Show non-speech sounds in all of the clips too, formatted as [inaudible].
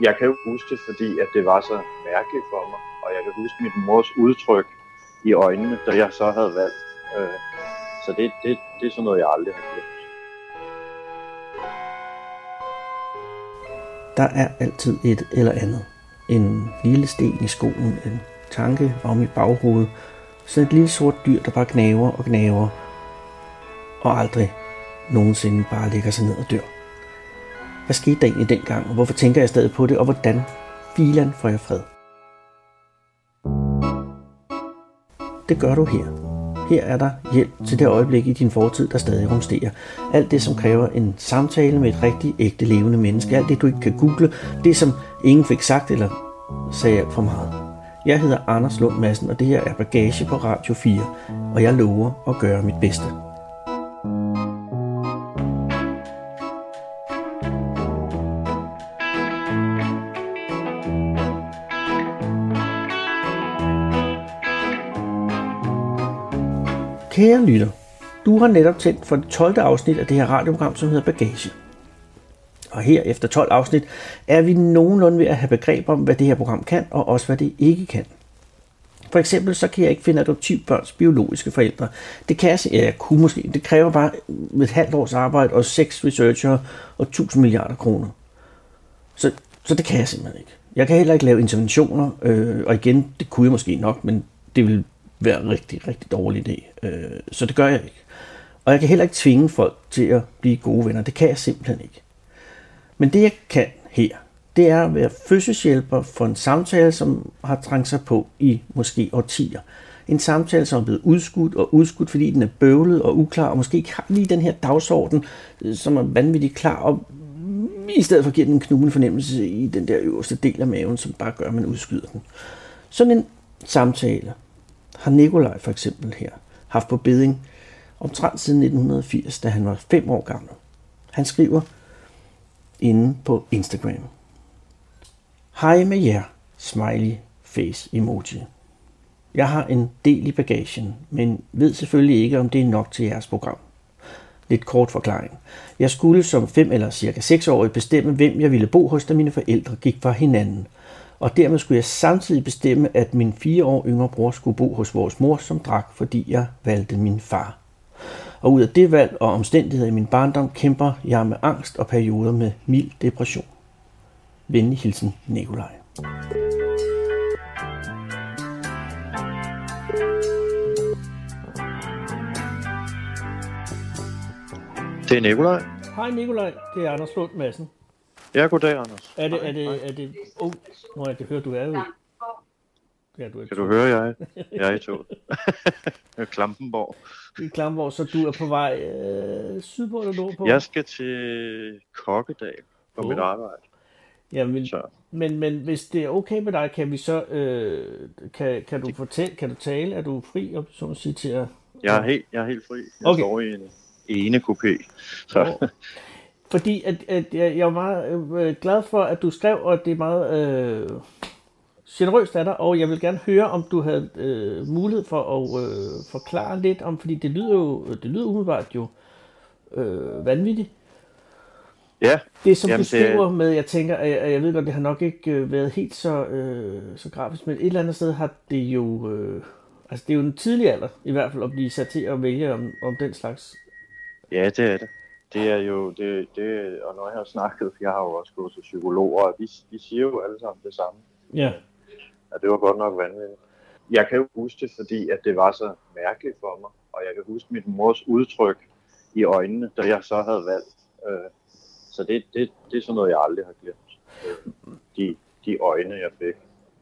Jeg kan jo huske det, fordi at det var så mærkeligt for mig, og jeg kan huske min mors udtryk i øjnene, da jeg så havde valgt. Øh, så det, det, det er sådan noget, jeg aldrig har glemt. Der er altid et eller andet. En lille sten i skoen, en tanke om i baghovedet, så et lille sort dyr, der bare gnaver og gnaver, og aldrig nogensinde bare ligger sig ned og dør. Hvad skete der egentlig dengang, og hvorfor tænker jeg stadig på det, og hvordan filan får jeg fred? Det gør du her. Her er der hjælp til det øjeblik i din fortid, der stadig rumsterer. Alt det, som kræver en samtale med et rigtig ægte levende menneske. Alt det, du ikke kan google. Det, som ingen fik sagt eller sagde alt for meget. Jeg hedder Anders Lund Madsen, og det her er Bagage på Radio 4, og jeg lover at gøre mit bedste. Kære lytter, du har netop tændt for det 12. afsnit af det her radioprogram, som hedder Bagage. Og her efter 12 afsnit er vi nogenlunde ved at have begreb om, hvad det her program kan, og også hvad det ikke kan. For eksempel så kan jeg ikke finde adoptivbørns biologiske forældre. Det kan jeg, ja, jeg kunne måske. Det kræver bare et halvt års arbejde og seks researchere og 1000 milliarder kroner. Så, så det kan jeg simpelthen ikke. Jeg kan heller ikke lave interventioner, øh, og igen, det kunne jeg måske nok, men det vil være en rigtig, rigtig dårlig idé. Øh, så det gør jeg ikke. Og jeg kan heller ikke tvinge folk til at blive gode venner. Det kan jeg simpelthen ikke. Men det jeg kan her, det er at være fødselshjælper for en samtale, som har trængt sig på i måske årtier. En samtale, som er blevet udskudt og udskudt, fordi den er bøvlet og uklar, og måske ikke har lige den her dagsorden, øh, som er vanvittigt klar, og i stedet for giver den en knugende fornemmelse i den der øverste del af maven, som bare gør, at man udskyder den. Sådan en samtale har Nikolaj for eksempel her haft på beding omtrent siden 1980, da han var fem år gammel. Han skriver inde på Instagram. Hej med jer, smiley face emoji. Jeg har en del i bagagen, men ved selvfølgelig ikke, om det er nok til jeres program. Lidt kort forklaring. Jeg skulle som 5 eller cirka 6 år bestemme, hvem jeg ville bo hos, da mine forældre gik fra hinanden. Og dermed skulle jeg samtidig bestemme, at min fire år yngre bror skulle bo hos vores mor, som drak, fordi jeg valgte min far. Og ud af det valg og omstændigheder i min barndom kæmper jeg med angst og perioder med mild depression. Venlig hilsen, Nikolaj. Det er Nikolaj. Hej Nikolaj, det er Anders Lund Madsen. Ja, goddag, Anders. Er det, er det, er det, oh, nå, jeg kan høre, du er jo. Ja, du er Kan du høre, jeg, jeg er i toget. [laughs] Klampenborg. i Klamborg, så du er på vej øh, sydpå eller nordpå? Jeg skal til Kokkedal på Åh. mit arbejde. Ja, men, Så. men, men hvis det er okay med dig, kan vi så, øh, kan, kan du fortælle, kan du tale, er du fri, og så at sige til at... Jeg er helt, jeg er helt fri. Jeg Okay. står i en ene kupé. Så Åh. Fordi at, at jeg, jeg er meget øh, glad for, at du skrev, og det er meget øh, generøst af dig, og jeg vil gerne høre, om du havde øh, mulighed for at øh, forklare lidt om, fordi det lyder jo, det lyder umiddelbart jo øh, vanvittigt. ja, Det som Jamen, du det- skriver med, jeg tænker, at jeg, jeg ved godt, det har nok ikke øh, været helt så, øh, så grafisk, men et eller andet sted har det jo, øh, altså det er jo en tidlig alder, i hvert fald, at blive sat til at vælge om, om den slags. ja, det er det. Det er jo, det, det, og når jeg har snakket, jeg har jo også gået til psykologer, og de, de siger jo alle sammen det samme. Ja, at det var godt nok vanvittigt. Jeg kan jo huske det, fordi at det var så mærkeligt for mig, og jeg kan huske min mors udtryk i øjnene, da jeg så havde valgt. Øh, så det, det, det er sådan noget, jeg aldrig har glemt. Øh, de, de øjne, jeg fik.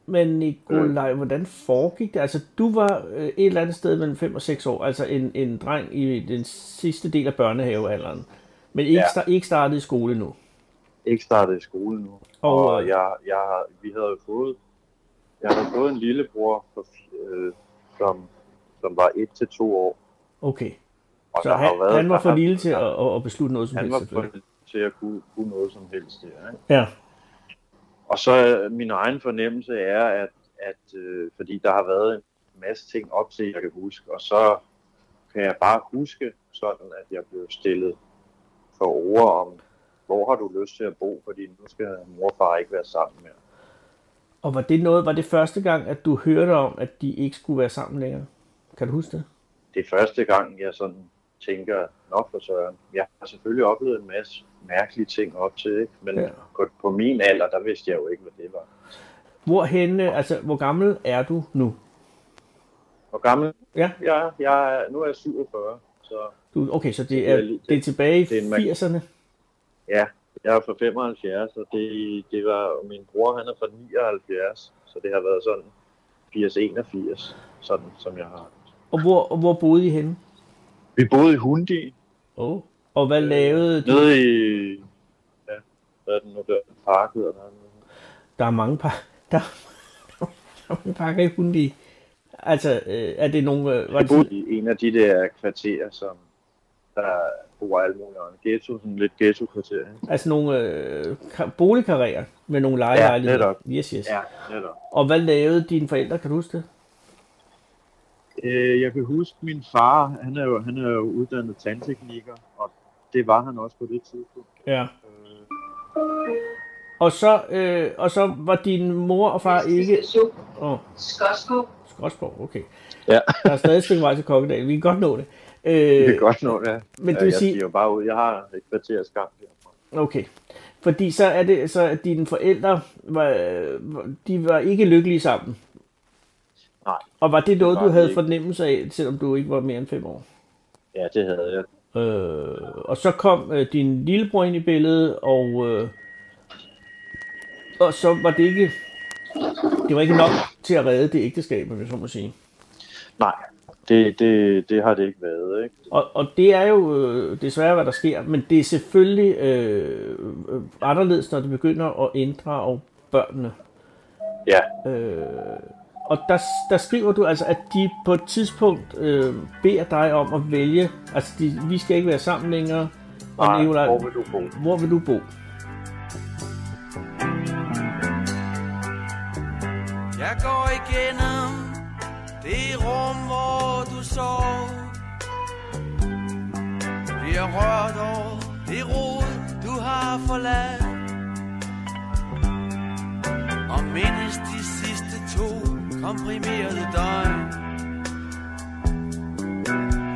Men Nikolaj, hvordan foregik det? Altså, du var øh, et eller andet sted mellem 5 og 6 år, altså en, en dreng i den sidste del af børnehavealderen, men ikke, Ja. ja. ikke startet i skole nu. Ikke startet i skole nu. Og, Og, øh, jeg, jeg, vi havde jo fået, jeg havde fået en lillebror, på, øh, som, som var et til to år. Okay, Og så han, været- han var for lille til at, at, beslutte noget som Han helst. var selvfølgelig. for til at kunne, kunne noget som helst der. Ikke? Ja, Og så min egen fornemmelse er, at, at øh, fordi der har været en masse ting op til, jeg kan huske, og så kan jeg bare huske sådan, at jeg blev stillet for ord om hvor har du lyst til at bo, fordi nu skal mor og far ikke være sammen mere. Og var det noget, var det første gang, at du hørte om, at de ikke skulle være sammen længere? Kan du huske det? Det er første gang, jeg sådan tænker, nok for søren. Jeg har selvfølgelig oplevet en masse mærkelige ting op til, ikke? men Ja. på, min alder, der vidste jeg jo ikke, hvad det var. Hvor henne, altså hvor gammel er du nu? Hvor gammel Ja, jeg? Jeg nu er jeg 47, så du, okay, så det Det er, lige- det er tilbage i det er en mag- 80'erne. ja, jeg er fra 75, og det, det var, min bror han er fra 79, så det har været sådan 80-81, sådan som jeg har. Og hvor, og hvor boede I henne? Vi boede i Hundi, Oh. Og hvad lavede du? nede i, ja, hvad er den nu der, park hedder den. Der er mange par... [laughs] Der, der er mange pakker i Hundi. Altså, øh, er det nogle... Øh, var boede sådan, i en af de der kvarterer, som der bor alle mulige andre. Ghetto, sådan lidt ghetto-kvarter. ikke? altså nogle øh, ka- boligkarrierer med nogle lejelejligheder? netop. Yes, yes. Ja, netop. Og hvad lavede dine forældre? Kan du huske det? Øh, jeg kan huske, min far, han er jo, han er jo uddannet tandtekniker, og det var han også på det tidspunkt. Ja. Og så, øh, og så var din mor og far ikke... Oh, Skotskov. Skodsborg, okay. Ja. Der er stadig et stykke vej til Kokkedal. Vi kan godt nå det. Øh, det er godt nå, ja. men det ja, vil jeg sige- jo bare ud, jeg har et kvarter skam herfra. Okay. Fordi så er det så, at dine forældre, var, de var ikke lykkelige sammen. Nej. Og var det noget, var du de havde ikke. fornemmelse af, selvom du ikke var mere end fem år? Ja, det havde jeg. Øh, og så kom øh, din lillebror ind i billedet, og, øh, og så var det ikke, det var ikke nok til at redde det ægteskab, hvis man må sige. Nej, det, det, det har det ikke været, ikke? Og, og det er jo øh, desværre, hvad der sker, men det er selvfølgelig øh, øh, anderledes, når det begynder at inddrage børnene. Ja, Øh, og der, der skriver du altså, at de på et tidspunkt øh, beder dig om at vælge, altså de, vi skal ikke være sammen længere, og nej, Nicolaj, hvor vil du bo? hvor vil du bo? Jeg går igennem det rum, hvor du sov Bliver rørt over det rod, du har forladt Og mindes de sidste to komprimerede døgn.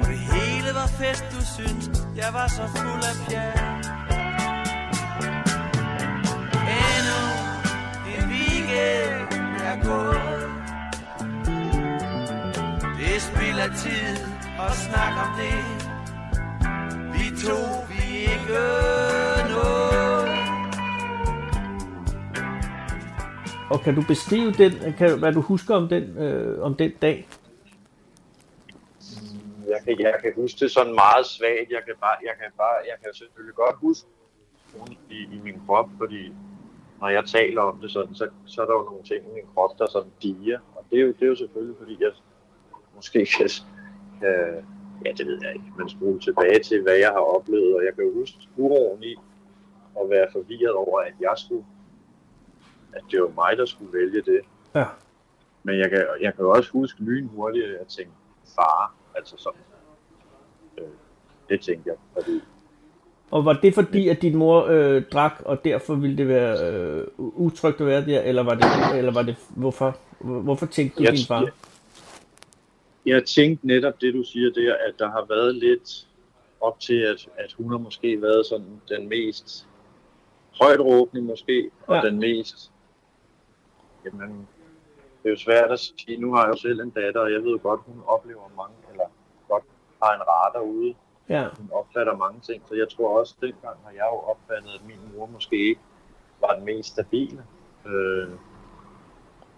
Og det hele var fest, du synes, jeg var så fuld af pjat Endnu en weekend er gået. Det er spild af tid at snakke om det. Vi to, vi ikke Og kan du beskrive den, kan, hvad du husker om den, øh, om den dag? Jeg kan, jeg kan huske det sådan meget svagt. Jeg kan, bare, jeg kan, bare, jeg kan selvfølgelig godt huske i, i min krop, fordi når jeg taler om det sådan, så, så er der jo nogle ting i min krop, der sådan diger. Og det er, jo, det er jo selvfølgelig, fordi jeg måske kan, kan ja, det ved jeg ikke, men spole tilbage til, hvad jeg har oplevet. Og jeg kan jo huske uroen i at være forvirret over, at jeg skulle, at det var mig, der skulle vælge det. Ja. Men jeg kan, jeg kan også huske lynhurtigt, at jeg tænkte, far, altså sådan. Øh, det tænkte jeg, fordi Og var det fordi, at din mor øh, drak, og derfor ville det være øh, utrygt at være der, eller var det, eller var det hvorfor, hvorfor tænkte du Jeg- din far? jeg- jeg tænkte netop det, du siger der, at der har været lidt op til, at, at hun har måske været sådan den mest højt råbende måske, og ja. den mest, jamen, det er jo svært at sige, nu har jeg jo selv en datter, og jeg ved godt, hun oplever mange, eller godt har en radar ude, Ja. hun opfatter mange ting, så jeg tror også, dengang har jeg jo opfattet, at min mor måske ikke var den mest stabile. Øh,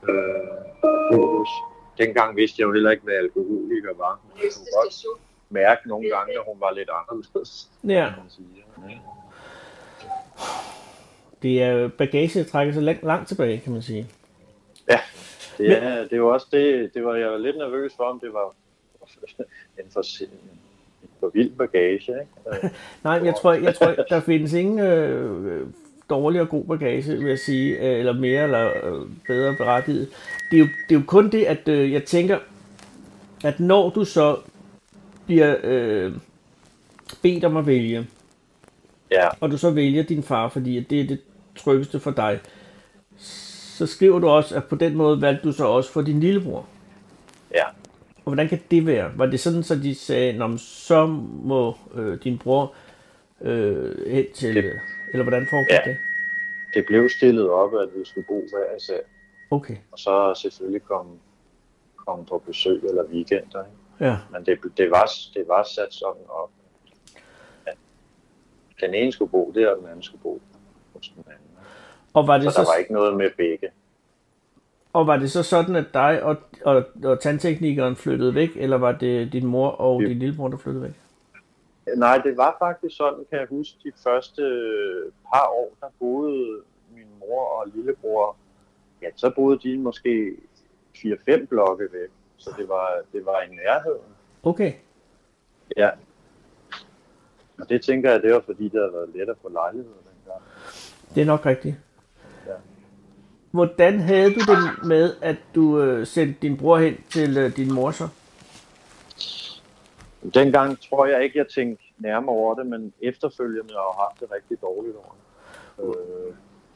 øh, dengang vidste jeg jo heller ikke, hvad alkoholiker var, men jeg kunne godt mærke nogle gange, at hun var lidt anderledes, [laughs] Ja, kan man sige. Ja. det er bagage, der trækker sig langt, langt tilbage, kan man sige. Det, er, det var også det, det var jeg var lidt nervøs for, om det var [laughs] en for, en for vild bagage. Ikke? Øh, [laughs] Nej, jeg tror, jeg tror der findes ingen øh, dårlig og god bagage, vil jeg sige, øh, eller mere eller øh, bedre berettiget. Det er, jo, det er jo kun det, at øh, jeg tænker, at når du så bliver øh, bedt om at vælge, Ja, og du så vælger din far, fordi at det er det tryggeste for dig, så skriver du også, at på den måde valgte du så også for din lillebror. ja. Og hvordan kan det være? Var det sådan, så de sagde, men så må øh, din bror øh, hen til... Det- eller hvordan foregik Ja. det? Det blev stillet op, at vi skulle bo hver især. Okay, Og så selvfølgelig komme, komme på besøg eller weekender. Ikke? ja. Men det, det, var, det var sat sådan op, at den ene skulle bo der, og den anden skulle bo hos den anden. Og var, det Så der så, var ikke noget med begge. og var det så sådan, at dig og, og, og tandteknikeren flyttede væk, eller var det din mor og Ja. din lillebror, der flyttede væk? Nej, det var faktisk sådan, kan jeg huske, de første par år, der boede min mor og lillebror, ja, så boede de måske 4-5 blokke væk. Så det var, det var i nærheden. Okay, Ja. Og det tænker jeg, det var fordi, det havde været let at få lejlighed dengang. det er nok rigtigt. Hvordan havde du det med, at du øh, sendte din bror hen til øh, din mor så? Dengang tror jeg ikke, jeg tænkte nærmere over det, men efterfølgende har jeg haft det rigtig dårligt over det. Øh,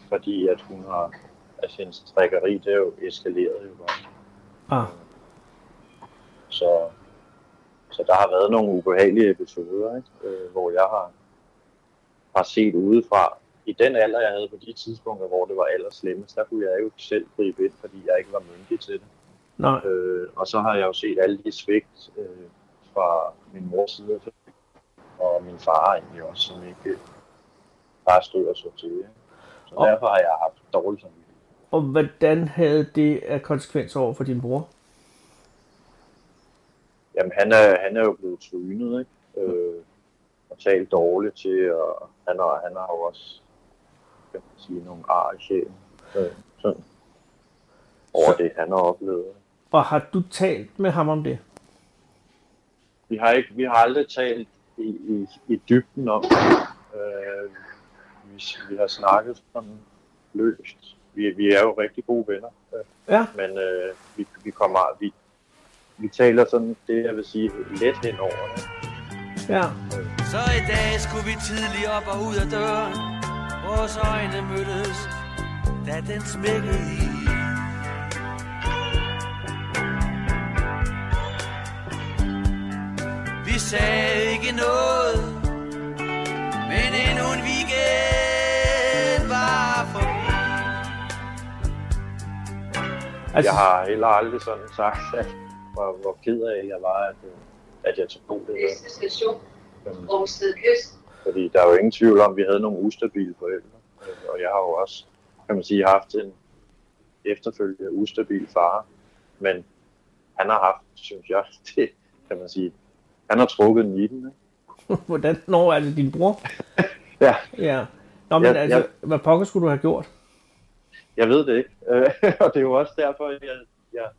fordi at hun har, altså hendes trækkeri, det er jo eskaleret jo bare. Ah, Så, så der har været nogle ubehagelige episoder, ikke? Øh, hvor jeg har, har set udefra. I den alder, jeg havde på de tidspunkter, hvor det var allerslemmest, der kunne jeg jo ikke selv gribe ind, fordi jeg ikke var myndig til det. nej. Øh, og så har jeg jo set alle de svigt øh, fra min mors side, og min far egentlig også, som ikke bare stod og så til. Ikke? Så Og- derfor har jeg haft dårligt samvittighed. Og hvordan havde det af konsekvenser over for din bror? Jamen, han er, han er jo blevet trynet, ikke? Øh, og talt dårligt til, og han har, han har jo også, kan man sige, nogle ar i sjælen. Øh, sådan. Over Så- det, han har oplevet. Og har du talt med ham om det? Vi har, ikke, vi har aldrig talt i, i, i dybden om det. Øh, vi, vi har snakket sådan løst. Vi, vi er jo rigtig gode venner, øh, Ja, men øh, vi, vi kommer vi, vi taler sådan det, jeg vil sige, let hen over det. ja. Så i dag skulle vi tidligt op og ud af døren Vores øjne mødtes, da den smækkede i Vi sagde ikke noget Men endnu en weekend var forbi Altså, Jeg har heller aldrig sådan sagt, at hvor, hvor ked af jeg var, at, øh, at jeg tog på det. Næste station, Øhm, Rungsted Kyst. Fordi der er jo ingen tvivl om, at vi havde nogle ustabile forældre. Og jeg har jo også, kan man sige, haft en efterfølgende ustabil far. Men han har haft, synes jeg, [laughs] det kan man sige, han har trukket den i den. Ikke? [laughs] hvordan når er det din bror? [laughs] Ja, Ja. Nå, men Ja, altså, ja. hvad pokker skulle du have gjort? jeg ved det ikke. Og det er jo også derfor, jeg, jeg,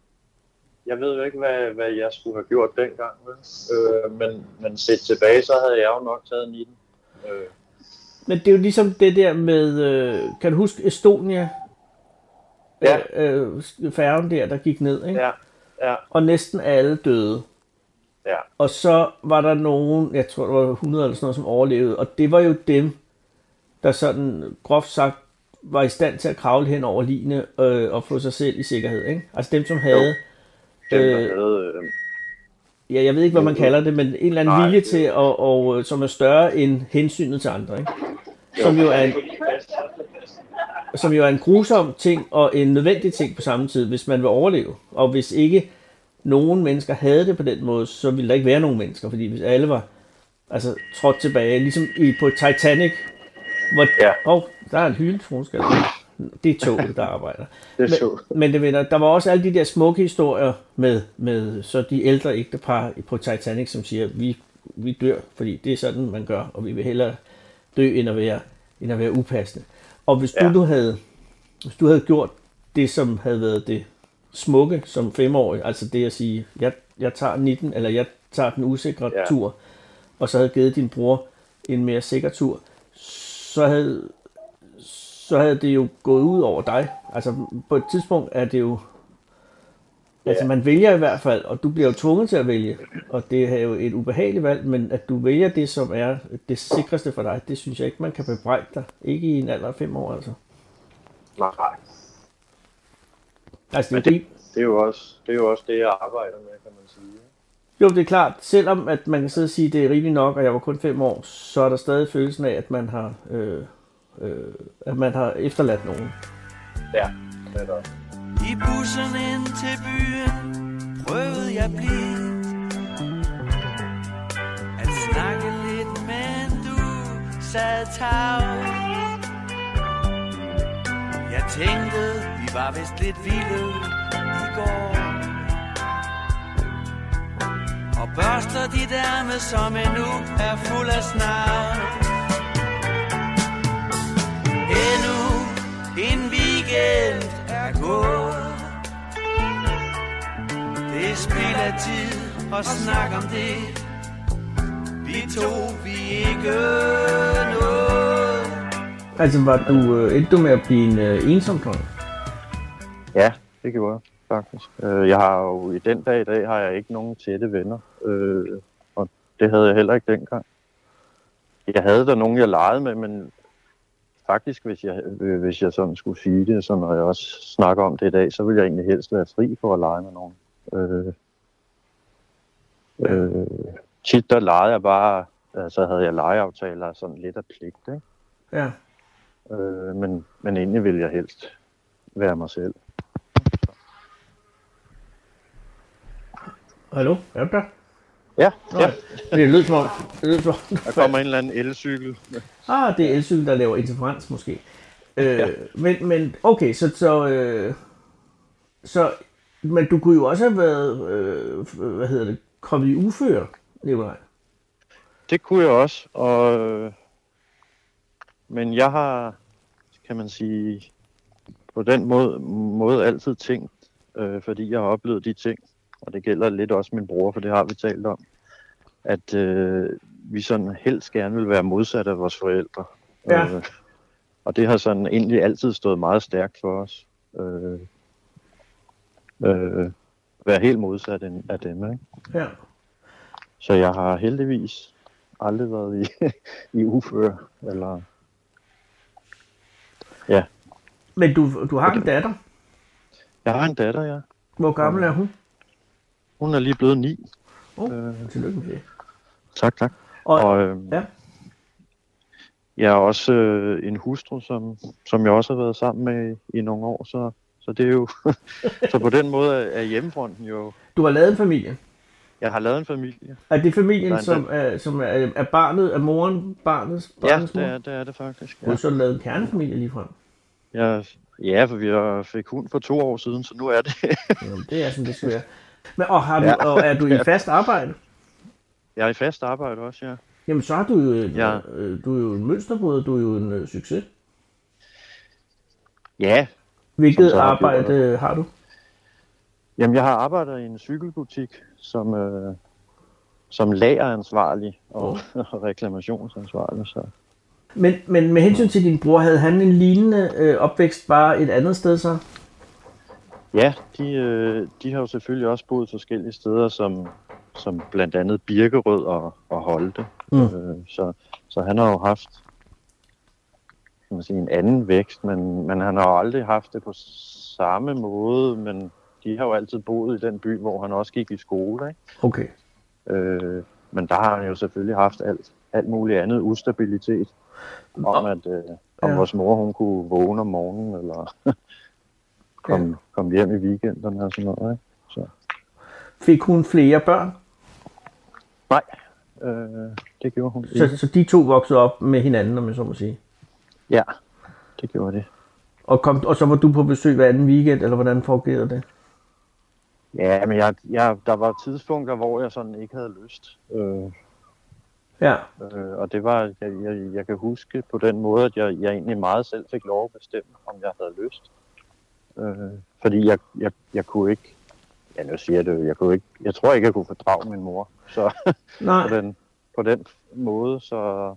jeg ved jo ikke, hvad, hvad jeg skulle have gjort dengang. Øh, men, men set tilbage, så havde jeg jo nok taget den i den. Øh, Men det er jo ligesom det der med, øh, kan du huske Estonia? Ja. Øh, øh, færgen der, der gik ned, ikke? ja, ja, Og næsten alle døde. ja, Og så var der nogen, jeg tror, der var 100 eller sådan noget, som overlevede. Og det var jo dem, der sådan groft sagt var i stand til at kravle hen over line øh, og få sig selv i sikkerhed. Ikke? Altså dem, som havde, dem, der Øh, havde, øh, ja, jeg ved ikke, hvad man kalder det, men en eller anden Nej, vilje til, at, og, øh, som er større end hensynet til andre. Ikke? Som jo er en, som jo er en grusom ting og en nødvendig ting på samme tid, hvis man vil overleve. Og hvis ikke nogen mennesker havde det på den måde, så ville der ikke være nogen mennesker, fordi hvis alle var altså, trådt tilbage, ligesom i, på Titanic, hvor... Ja. Åh, der er en hyldetronskal. Det er toget, der arbejder. [laughs] det er Men, men det, mener, der var også alle de der smukke historier med, med så de ældre ægtepar på Titanic, som siger, vi, vi dør, fordi det er sådan, man gør, og vi vil hellere dø, end at være, end at være upassende. Og hvis ja. Du nu havde, hvis du havde gjort det, som havde været det smukke som femårig, altså det at sige, jeg, jeg tager 19, eller jeg tager den usikre. Ja. tur, og så havde givet din bror en mere sikker tur, så havde, så havde det jo gået ud over dig. Altså på et tidspunkt er det jo Altså man vælger i hvert fald, og du bliver jo tvunget til at vælge, og det er jo et ubehageligt valg, men at du vælger det, som er det sikreste for dig, det synes jeg ikke, man kan bebrejde dig. Ikke i en alder af fem år, altså. Nej, Altså, det, er det, det er jo også det, er jo også det jeg arbejder med, kan man sige. jo, det er klart, selvom at man kan sidde og sige, at det er rigeligt nok, og jeg var kun fem år, så er der stadig følelsen af, at man har, øh, øh, at man har efterladt nogen. Ja, det er der. I bussen ind til byen prøvede jeg blidt At snakke lidt, men du sad tavs Jeg tænkte, vi var vist lidt vilde i går Og børster dit ærme, som endnu er fuld af snavs Endnu en weekend er gået Det er spild af tid at snakke om det Vi to, vi ikke noget Altså, var du, øh, endte du med at blive en øh, ensom dreng? Ja, det gjorde jeg faktisk. Øh, Jeg har jo i den dag i dag har jeg ikke nogen tætte venner, øh, og det havde jeg heller ikke dengang. Jeg havde der nogen, jeg legede med, men faktisk, hvis jeg, øh, hvis jeg sådan skulle sige det, så når jeg også snakker om det i dag, så ville jeg egentlig helst være fri for at lege med nogen. Øh, øh, tit der legede jeg bare, altså havde jeg legeaftaler sådan lidt af pligt, ikke? Ja. Øh, men, men egentlig ville jeg helst være mig selv. Hallo? Er du der? Ja, Nå, ja. Det lød som om... Det lød som om Der kommer en eller anden elcykel. ah, det er elcykel, der laver interferens måske. Øh, Ja. men, men okay, så, så, øh, så... Men du kunne jo også have været, øh, hvad hedder det, kommet i uføre, Nikolaj. Det kunne jeg også, og, øh, men jeg har, kan man sige, på den måde, måde altid tænkt, øh, fordi jeg har oplevet de ting, og det gælder lidt også min bror, for det har vi talt om, at øh, vi sådan helst gerne vil være modsat af vores forældre. Ja. Øh, og det har sådan egentlig altid stået meget stærkt for os. Øh, øh, være helt modsat af dem, ikke? Ja. Så jeg har heldigvis aldrig været i, [laughs] i uføre, eller Men du, du har en datter. jeg har en datter, ja. Hvor gammel er hun? Hun er lige blevet ni. Oh, Øh, tillykke med det. tak, tak. Og, Og øh, ja. jeg er også øh, en hustru, som, som jeg også har været sammen med i, nogle år, så, så det er jo... [laughs] så på den måde er, er hjemmefronten jo... Du har lavet en familie. Jeg har lavet en familie. Er det familien, Nej, som er, som er, er barnet, er moren, barnets, Ja, barnets det mor? er det, er det faktisk. Du har Ja. så lavet en kernefamilie lige frem. Jeg, ja, for vi har- fik hund for to år siden, så nu er det... Jamen, det er sådan, det skal være. [laughs] Men, og, har du, Ja. og er du i [laughs] fast arbejde? jeg er i fast arbejde også, ja. Jamen, så har du jo, en, Ja. øh, du er jo en mønsterbrød, du er jo en øh, succes. Ja, Hvilket arbejde øh, har du? Jamen, jeg har arbejdet i en cykelbutik som, øh, som lageransvarlig og, [laughs] og reklamationsansvarlig. Så. Men, men med hensyn til din bror, havde han en lignende øh, opvækst bare et andet sted så? Ja, de, øh, de har jo selvfølgelig også boet forskellige steder, som, som blandt andet Birkerød og, og Holte. Mm. Øh, så, så han har jo haft kan man sige, en anden vækst, men, men han har jo aldrig haft det på samme måde, men de har jo altid boet i den by, hvor han også gik i skole. Ikke? Okay. Øh, men der har han jo selvfølgelig haft alt, alt muligt andet ustabilitet. Om at øh, om Ja. vores mor hun kunne vågne om morgenen, eller komme kom hjem i weekenderne og sådan noget. Ikke? Så, Fik hun flere børn? nej, øh, det gjorde hun ikke. Så, så de to voksede op med hinanden, om jeg så må sige. Ja, det gjorde det. Og, kom, og så var du på besøg hver anden weekend, eller hvordan fungerede det? Ja, men jeg, jeg, der var tidspunkter, hvor jeg sådan ikke havde lyst. Øh, Ja. øh, og det var, jeg, jeg, jeg kan huske på den måde, at jeg, jeg egentlig meget selv fik lov at bestemme, om jeg havde lyst. Øh, fordi jeg, jeg, jeg kunne ikke, ja nu siger jeg det, jeg kunne ikke, jeg tror ikke, jeg kunne fordrage min mor. Så [laughs] Nej. på den, på den måde, så,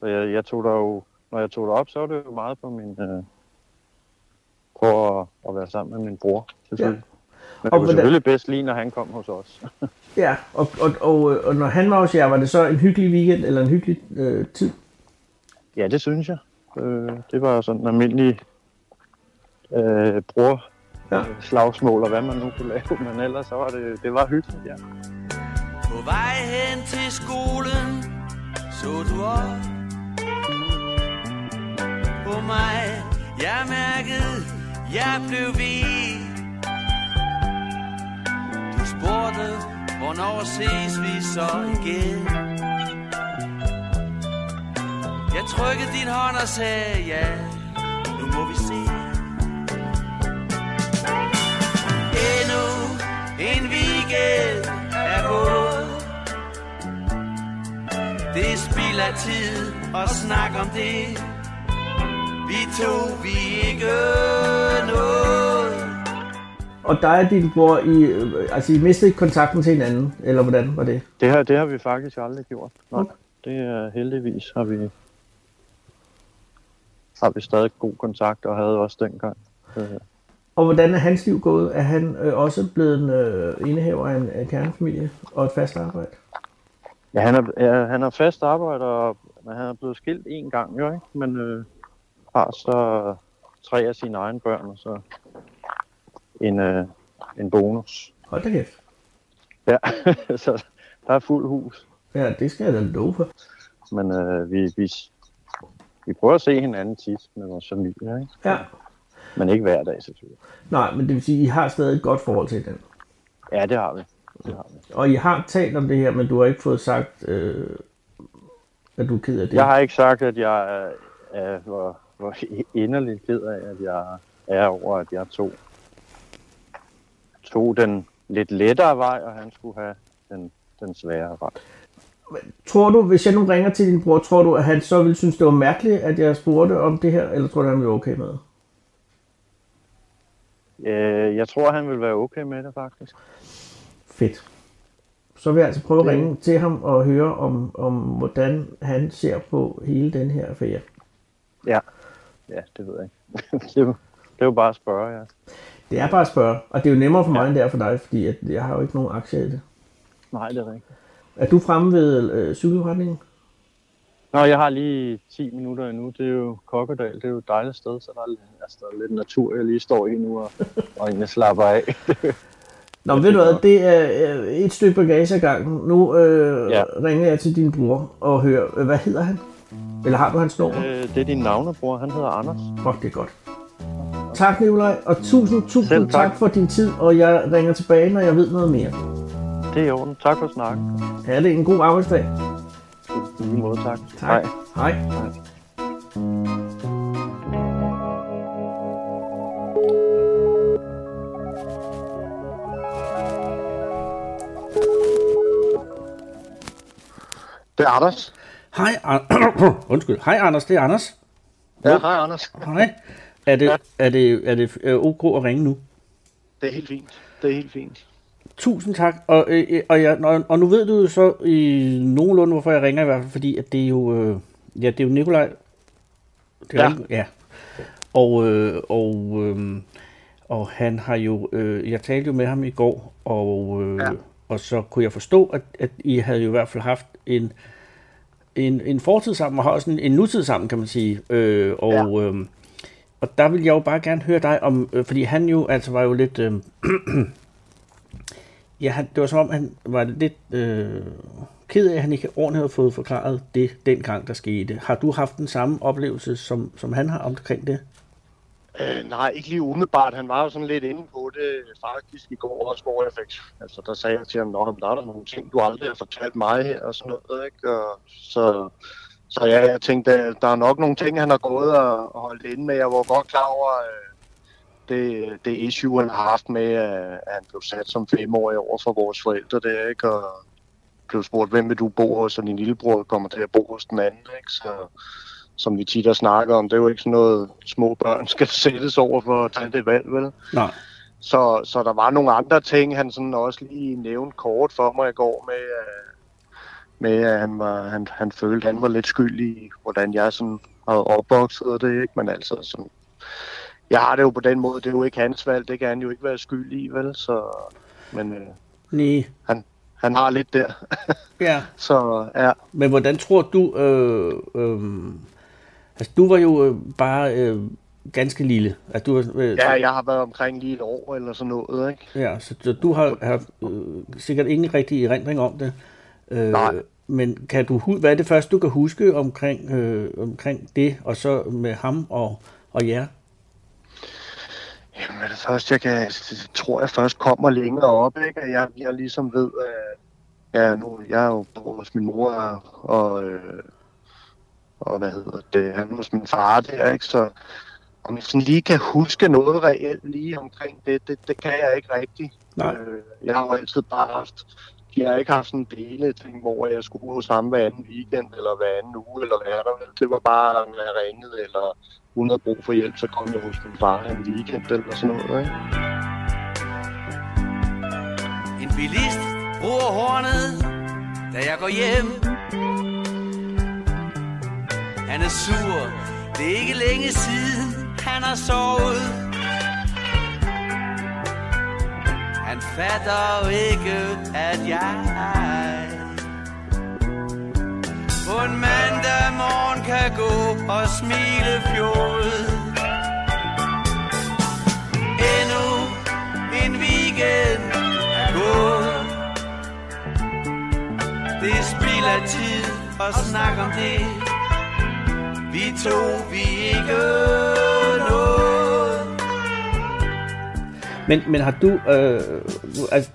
så jeg, jeg tog der jo, når jeg tog det op, så var det jo meget på min, øh, på at, at være sammen med min bror, selvfølgelig. Men Og det var selvfølgelig bedst lige, når han kom hos os. [laughs] Ja, og, og, og, og når han var hos jer, var det så en hyggelig weekend eller en hyggelig øh, tid? ja, det synes jeg. Øh, det var sådan en almindelig øh, bror Ja. slagsmål og hvad man nu kunne lave, [laughs] men ellers så var det, det var hyggeligt, ja. På vej hen til skolen Så du op På mig Jeg mærkede Jeg blev ved Du spurgte Hvornår ses vi så igen Jeg trykkede din hånd og sagde Ja Nu må vi se Er af tid at snakke om det Vi to, vi er ikke noget Og dig og din bror, I, øh, altså I mistede kontakten til hinanden, eller hvordan var det? Det har, det har vi faktisk aldrig gjort. Nå, Okay. det er heldigvis har vi har vi stadig god kontakt og havde også dengang. Øh, Og hvordan er hans liv gået? Er han øh, også blevet en øh, indehaver af en, af en kernefamilie og et fast arbejde? Ja, han er, ja, han er fast arbejder, men han er blevet skilt en gang, jo ikke? Men øh, har så tre af sine egne børn, og så en, øh, en bonus. Hold da kæft. Ja, [laughs] så der er fuld hus. Ja, det skal jeg da love for. Men øh, vi, vi, vi prøver at se hinanden tit med vores familie, ikke? Ja. Men ikke hver dag, selvfølgelig. Nej, men det vil sige, at I har stadig et godt forhold til den. Ja, det har vi. Vi. Og I har talt om det her, men du har ikke fået sagt, øh, at du er ked af det. Jeg har ikke sagt, at jeg er, er hvor, hvor inderligt ked af, at jeg er over, at jeg tog, tog den lidt lettere vej, og han skulle have den, den svære vej. Tror du, hvis jeg nu ringer til din bror, tror du, at han så ville synes, det var mærkeligt, at jeg spurgte om det her, eller tror du, han ville okay med det? Øh, jeg tror, han vil være okay med det, faktisk. Fedt. Så vil jeg altså prøve at Det- ringe til ham og høre om, om, hvordan han ser på hele den her affære. Ja, ja det ved jeg ikke. [laughs] det, er jo- det er jo bare at spørge, ja. Det er bare at spørge, og det er jo nemmere for mig, end det er for dig, fordi at jeg har jo ikke nogen aktier i det. Nej, det er rigtigt. Er du fremme ved øh, cykelforretningen? Nå, jeg har lige 10 minutter endnu. Det er jo Kokkedal. Det er jo et dejligt sted, så der er, altså, der er lidt natur, jeg lige står i nu og, og egentlig slapper af. [laughs] Nå, ved du hvad, det er øh, et stykke bagage ad gangen. Nu øh, ja. Ja. ringer jeg til din bror og hører, øh, hvad hedder han? Eller har du hans nummer? Øh, det er din navnebror. Han hedder Anders. Fuck, det er godt. Tak, Nikolaj, og tusind, tusind Selv tak. tak. for din tid, og jeg ringer tilbage, når jeg ved noget mere. Det er i orden. Tak for snakken. Ha' det en god arbejdsdag. I lige måde, tak. Tak. Hej. Hej. Det er Anders. Hej, An- [coughs] Undskyld. Hej, Anders. Det er Anders. Ja, hej Anders. Hej. Er det, er det, er det øh, ok at ringe nu? Det er helt fint. Det er helt fint. Tusind tak. Og, øh, og, jeg, og, og nu ved du jo så i nogenlunde, hvorfor jeg ringer i hvert fald, fordi at det er jo, øh, ja, det er jo Nikolaj. Det er Ja. rigtigt? ja. Og, øh, og, øh, og han har jo, øh, jeg talte jo med ham i går, og, øh, Ja. og så kunne jeg forstå, at, at I havde jo i hvert fald haft en, en, en fortid sammen, og har også en, en nutid sammen, kan man sige. Øh, og, ja. øh, og der vil jeg jo bare gerne høre dig om, øh, fordi han jo altså var jo lidt... Øh, [clears throat] ja, han, det var som om, han var lidt øh, ked af, at han ikke ordentligt havde fået forklaret det dengang, der skete. Har du haft den samme oplevelse, som, som han har omkring det? Øh, nej, ikke lige umiddelbart. Han var jo sådan lidt inde på det faktisk i går også, hvor jeg fik... Altså, der sagde jeg til ham, at der er der nogle ting, du aldrig har fortalt mig og sådan noget, ikke? Og så, så ja, jeg tænkte, at der er nok nogle ting, han har gået og, og holdt inde med. Jeg var godt klar over øh, det, det issue, han har haft med, øh, at han blev sat som femårig over for vores forældre der, ikke? Og blev spurgt, hvem vil du bo hos, og din lillebror kommer til at bo hos den anden, ikke? Så, som vi tit har snakket om, det er jo ikke sådan noget, små børn [laughs] skal sættes over for at tage det valg, vel? Nej. Så, så der var nogle andre ting, han sådan også lige nævnte kort for mig i går med, øh, med at han, var, han, han følte, han var lidt skyldig i, hvordan jeg sådan havde opvokset og det, ikke? Men altså sådan, jeg har det jo på den måde, det er jo ikke hans valg, det kan han jo ikke være skyld i, vel? Så, men øh, Nej. han, han har lidt der. Ja. [laughs] så ja, Men hvordan tror du... Øh, øh, altså, du var jo øh, bare øh, ganske lille. Altså, du, var, øh, ja, jeg har været omkring lige et år eller sådan noget, ikke? Ja, så, så du har, har øh, sikkert ingen rigtig erindring om det. Øh, Nej. Men kan du, hvad er det første, du kan huske omkring, øh, omkring det, og så med ham og, og jer? Jamen, det første, jeg kan, tror jeg først kommer længere op, ikke? At jeg, jeg ligesom ved, at ja, nu, jeg er jo hos min mor, og, og, øh, og hvad hedder det, han hos min far der, ikke? Så om jeg sådan lige kan huske noget reelt lige omkring det, det, det kan jeg ikke rigtigt. Nej. Øh, jeg har jo altid bare haft, de har ikke haft sådan en dele ting, hvor jeg skulle hos ham hver anden weekend, eller hver anden uge, eller hvad der. Det var bare, når jeg ringede, eller hun havde brug for hjælp, så kom jeg hos min far en weekend, eller sådan noget, ikke? En bilist bruger hornet, da jeg går hjem. Han er sur, det er ikke længe siden, han har sovet. Han fatter ikke, at jeg på en mandag morgen kan gå og smile fjollet. Endnu en weekend er gået. Det er spild af tid at snakke om det. Vi to, vi ikke noget. Men, men har du, øh, altså,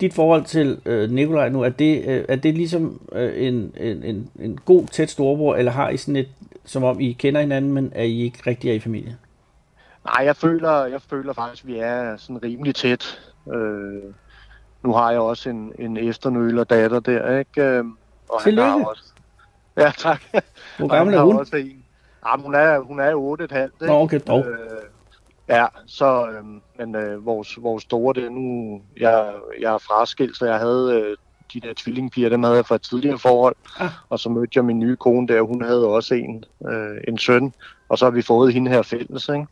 dit forhold til øh, Nikolaj nu, er det, øh, er det ligesom øh, en, en, en, en god, tæt storebror, eller har I sådan et, som om I kender hinanden, men er I ikke rigtig er i familie? Nej, jeg føler, jeg føler faktisk, at vi er sådan rimelig tæt. Øh, nu har jeg også en, en efternøler datter der, ikke? Øh, Og han har også... Ja, tak. Hvor gammel er hun? Også en. Jamen, hun er, hun er jo 8 et halvt, Nå, okay, dog. Øh, ja, så, øh, men øh, vores, vores store, det er nu, jeg, jeg er fraskilt, så jeg havde øh, de der tvillingpiger, dem havde jeg fra et tidligere forhold, Ah. og så mødte jeg min nye kone der, hun havde også en, øh, en søn, og så har vi fået hende her fælles, ikke?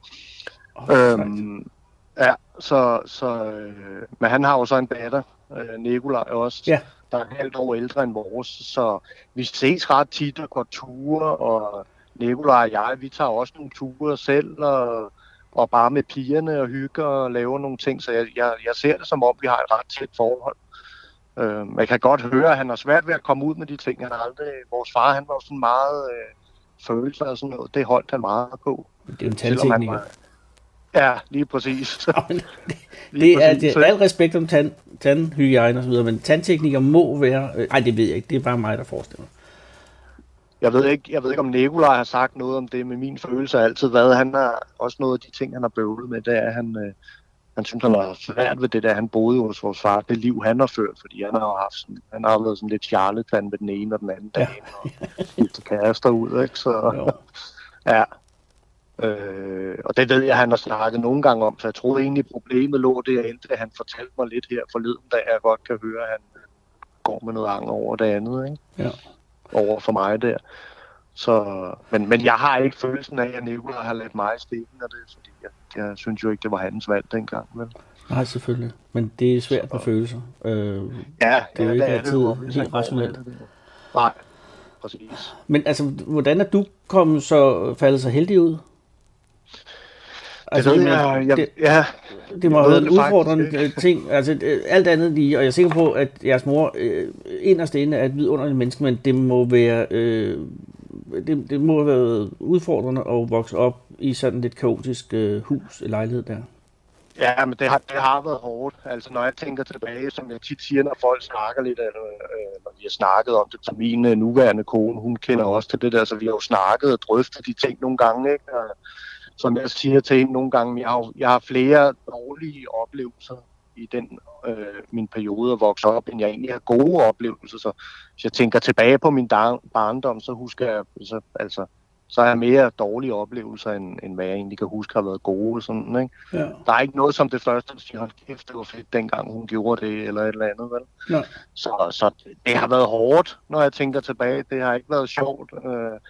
Oh, Øhm, ja, så, så øh, men han har jo så en datter, øh, Nikolaj også, Ja. Der er et halvt år ældre end vores, så vi ses ret tit og går ture, og Nikolaj og jeg, vi tager også nogle ture selv, og, og bare med pigerne og hygger og laver nogle ting, så jeg, jeg, jeg ser det som om, vi har et ret tæt forhold. Øh, jeg kan godt høre, at han har svært ved at komme ud med de ting. Han aldrig, vores far, han var sådan meget øh, følelser og sådan noget. Det holdt han meget på. det er jo en var- Ja, lige præcis. [laughs] [laughs] Lige det er, præcis. det al respekt om tand, tandhygiejne og så videre, men tandtekniker må være... Øh, ej, det ved jeg ikke. Det er bare mig, der forestiller. Jeg ved ikke, jeg ved ikke om Nikolaj har sagt noget om det, men min følelse har altid været, han har også noget af de ting, han har bøvlet med, det er, at han, øh, han synes, han har svært ved det der, han boede hos vores far, det liv, han har ført, fordi han har haft sådan, han har været sådan lidt charlatan med den ene og den anden dag, og helt kærester ud, ikke? Så, Jo. [laughs] Ja. Øh, og det ved jeg, han har snakket nogle gange om, så jeg troede egentlig, problemet lå derinde, at han fortalte mig lidt her forleden, da jeg godt kan høre, at han går med noget anger over det andet, ikke? Ja. Over for mig der. Så, men, men jeg har ikke følelsen af, at Nicolai har ladt mig i stikken af det, fordi jeg, jeg synes jo ikke, det var hans valg dengang. Vel? Nej, selvfølgelig. Men det er svært med følelser. Øh, Ja, Det er jo ikke altid helt rationelt. Nej, præcis. men altså, hvordan er du kommet så, faldet så heldig ud? Altså, det men jeg, det, ja, det må jeg have været en det faktisk udfordrende øh, ting. Altså, alt andet lige, og jeg er sikker på, at jeres mor øh, inderst inde er et vidunderligt menneske, men det må være... Øh, det, det må have været udfordrende at vokse op i sådan et kaotisk øh, hus, lejlighed der. Ja, men det har, det har været hårdt. Altså, når jeg tænker tilbage, som jeg tit siger, når folk snakker lidt, eller, øh, når vi har snakket om det, så min øh, nuværende kone, hun kender også til det der, så vi har jo snakket og drøftet de ting nogle gange, ikke? Og, som jeg siger til hende nogle gange, jeg har, jeg har flere dårlige oplevelser i den øh, min periode at vokse op, end jeg egentlig har gode oplevelser. Så hvis jeg tænker tilbage på min barndom, så husker jeg, så, altså, så har jeg mere dårlige oplevelser, end, end hvad jeg egentlig kan huske har været gode. Sådan, ikke? Ja. Der er ikke noget som det første, der siger, hold kæft, det var fedt, dengang hun gjorde det, eller et eller andet, vel? Nej. Så, så det har været hårdt, når jeg tænker tilbage. Det har ikke været sjovt. Øh,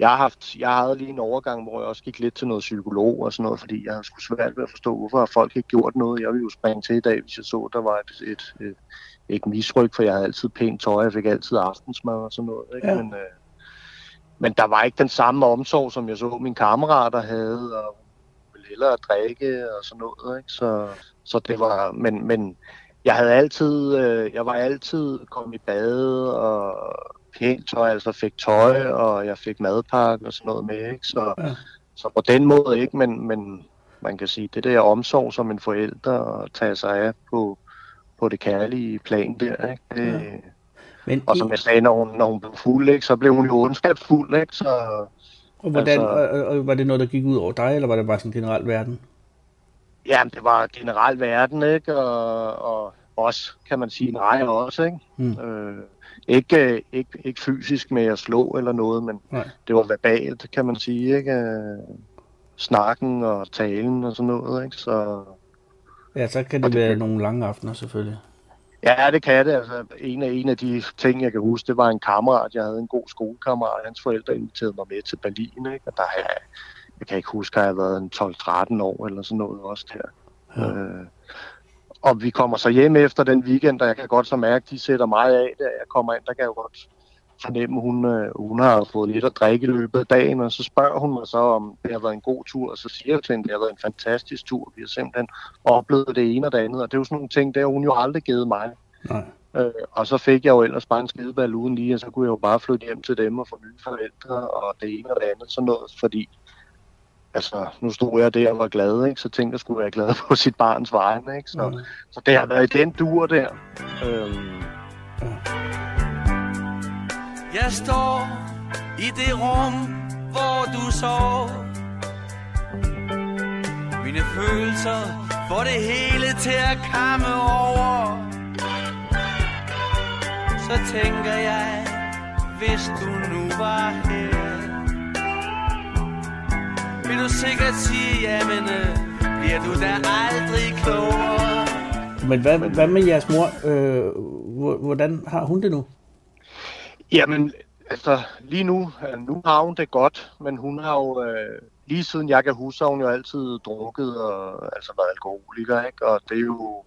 jeg har haft, jeg havde lige en overgang, hvor jeg også gik lidt til noget psykolog og sådan noget, fordi jeg skulle svært ved at forstå, hvorfor folk ikke gjort noget. Jeg ville jo springe til i dag, hvis jeg så, der var et, et, et, et misryk, for jeg havde altid pænt tøj, jeg fik altid aftensmad og sådan noget. Ikke? Ja. Men, øh, men der var ikke den samme omsorg, som jeg så mine kammerater havde, og ville hellere drikke og sådan noget. Ikke? Så, så det var, men, men jeg havde altid, øh, jeg var altid kommet i bade og pænt tøj, altså fik tøj, og jeg fik madpakke og sådan noget med, ikke? Så, Ja. så på den måde ikke, men, men man kan sige, det der omsorg som en forælder og tage sig af på, på det kærlige plan der, ikke? Det, Ja. Men Og som jeg sagde, når hun, når hun blev fuld, ikke, så blev hun jo ondskabsfuld, ikke? Så, og hvordan, altså- og, og, var det noget, der gik ud over dig, eller var det bare sådan generelt verden? ja, det var generelt verden, ikke? Og, og også, kan man sige, nej også, ikke? Mm. Øh, ikke, ikke, ikke fysisk med at slå eller noget, men Nej. det var verbalt, kan man sige, ikke? Øh, Snakken og talen og sådan noget, ikke? Så Ja, så kan det det- være nogle lange aftener selvfølgelig. ja, det kan det. Altså, en af, en af de ting, jeg kan huske, det var en kammerat. Jeg havde en god skolekammerat. Hans forældre inviterede mig med til Berlin, ikke? Og der har jeg, jeg kan ikke huske, har jeg været en 12-13 år eller sådan noget også der. Ja. Øh, og vi kommer så hjem efter den weekend, og jeg kan godt så mærke, at de sætter mig af, da jeg kommer ind. Der kan jeg jo godt fornemme, hun, øh, hun har fået lidt at drikke i løbet af dagen, og så spørger hun mig så, om det har været en god tur, og så siger jeg til hende, at det har været en fantastisk tur. Vi har simpelthen oplevet det ene og det andet, og det er jo sådan nogle ting, det har hun jo aldrig givet mig. Nej. Øh, og så fik jeg jo ellers bare en skideball uden lige, og så kunne jeg jo bare flytte hjem til dem og få nye forældre, og det ene og det andet, sådan noget, fordi altså, nu stod jeg der og var glad, ikke? så tænkte jeg skulle være glad på sit barns vegne, ikke? Så, Mm. så det har været i den dur der. Øhm, Jeg står i det rum, hvor du sov Mine følelser får det hele til at kamme over Så tænker jeg, hvis du nu var her Vil du sikkert sige, jamen øh, bliver du da aldrig klogere Men hvad, hvad med jeres mor? Øh, hvor- hvordan har hun det nu? Jamen, altså lige nu, øh, nu har hun det godt, men hun har jo, øh, lige siden jeg kan huske, har hun jo altid drukket og altså været alkoholiker, ikke? Og det er jo,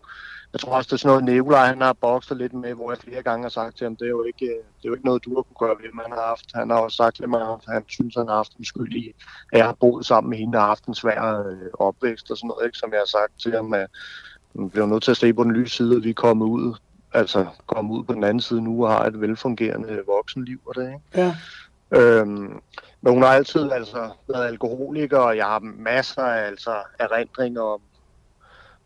jeg tror også, det er sådan noget, Nikolaj, han har bokset lidt med, hvor jeg flere gange har sagt til ham, det er jo ikke, øh, det er jo ikke noget, du har kunne gøre ved, man har haft. Han har også sagt til mig, at han synes, han har haft en skyld i, at jeg har boet sammen med hende og haft en svær øh, opvækst og sådan noget, ikke? Som jeg har sagt til ham, at man bliver nødt til at se på den lyse side, at vi er kommet ud altså komme ud på den anden side nu og har et velfungerende voksenliv og det, ikke? Ja. Øhm, men hun har altid altså været alkoholiker, og jeg har masser af altså, erindringer om,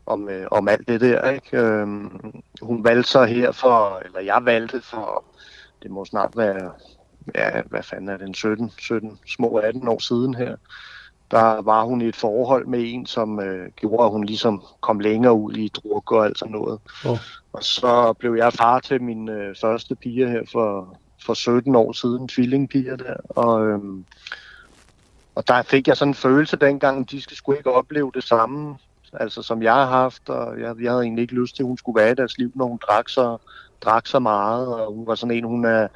om, øh, om alt det der, ikke? Øhm, hun valgte så her for, eller jeg valgte for, det må snart være, ja, hvad fanden er det, en 17, 17, små 18 år siden her, der var hun i et forhold med en, som øh, gjorde, at hun ligesom kom længere ud i druk og alt sådan noget. Åh. Og så blev jeg far til min øh, første pige her for, for 17 år siden, tvillingpiger der. Og, øhm, og der fik jeg sådan en følelse dengang, de skal sgu ikke opleve det samme, altså som jeg har haft. Og jeg, jeg havde egentlig ikke lyst til, at hun skulle være i deres liv, når hun drak så, drak så meget. Og hun var sådan en, hun er,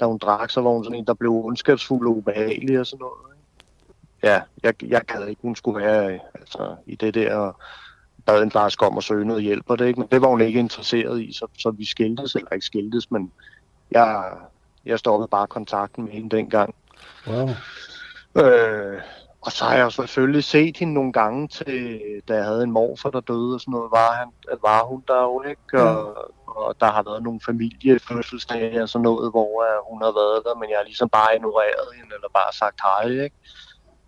da hun drak, så var hun sådan en, der blev ondskabsfuld og ubehagelig og sådan noget. Ja, jeg, jeg gad ikke, hun skulle være altså, i det der og bad en flaske om at søge noget hjælp og det, ikke? men det var hun ikke interesseret i, så, så vi skiltes, eller ikke skiltes, men jeg, jeg stoppede bare kontakten med hende dengang. Wow. Øh, og så har jeg jo selvfølgelig set hende nogle gange, til, da jeg havde en morfar, der døde og sådan noget, var, han, var hun der jo, ikke? Og, og der har været nogle familiefødselsdage og sådan noget, hvor uh, hun har været der, men jeg har ligesom bare ignoreret hende, eller bare sagt hej, ikke?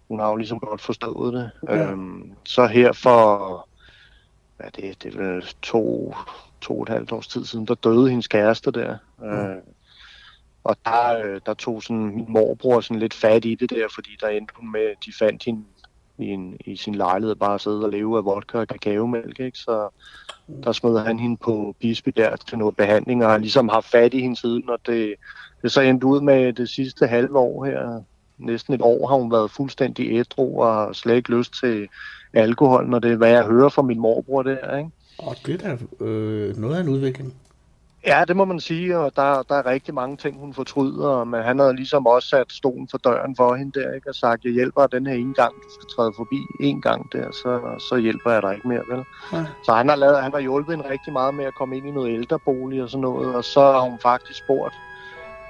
Hun har jo ligesom godt forstået det. Ja. Øhm, så her for, hvad er det, det er vel to, to og et halvt års tid siden, der døde hendes kæreste der. Øh, og der, øh, der tog sådan min morbror sådan lidt fat i det der, fordi der endte hun med, de fandt hende i, en, i sin lejlighed bare at sidde og leve af vodka og kakaomælk, ikke? Så der smed han hende på Bispebjerg til noget behandling, og har ligesom haft fat i hende siden, og det, det så endte ud med det sidste halve år her. Næsten et år har hun været fuldstændig ædru og har slet ikke lyst til alkohol, når det er, hvad jeg hører fra min morbror der, ikke? Og det er da øh, noget af en udvikling. Ja, det må man sige, og der, der er rigtig mange ting, hun fortryder, men han har ligesom også sat stolen for døren for hende der, ikke? og sagt, jeg hjælper dig den her ene gang, du skal træde forbi en gang der, så, så hjælper jeg dig ikke mere, vel? Ja. Så han har, lavet, han har hjulpet hende rigtig meget med at komme ind i noget ældrebolig og sådan noget, og så har hun faktisk spurgt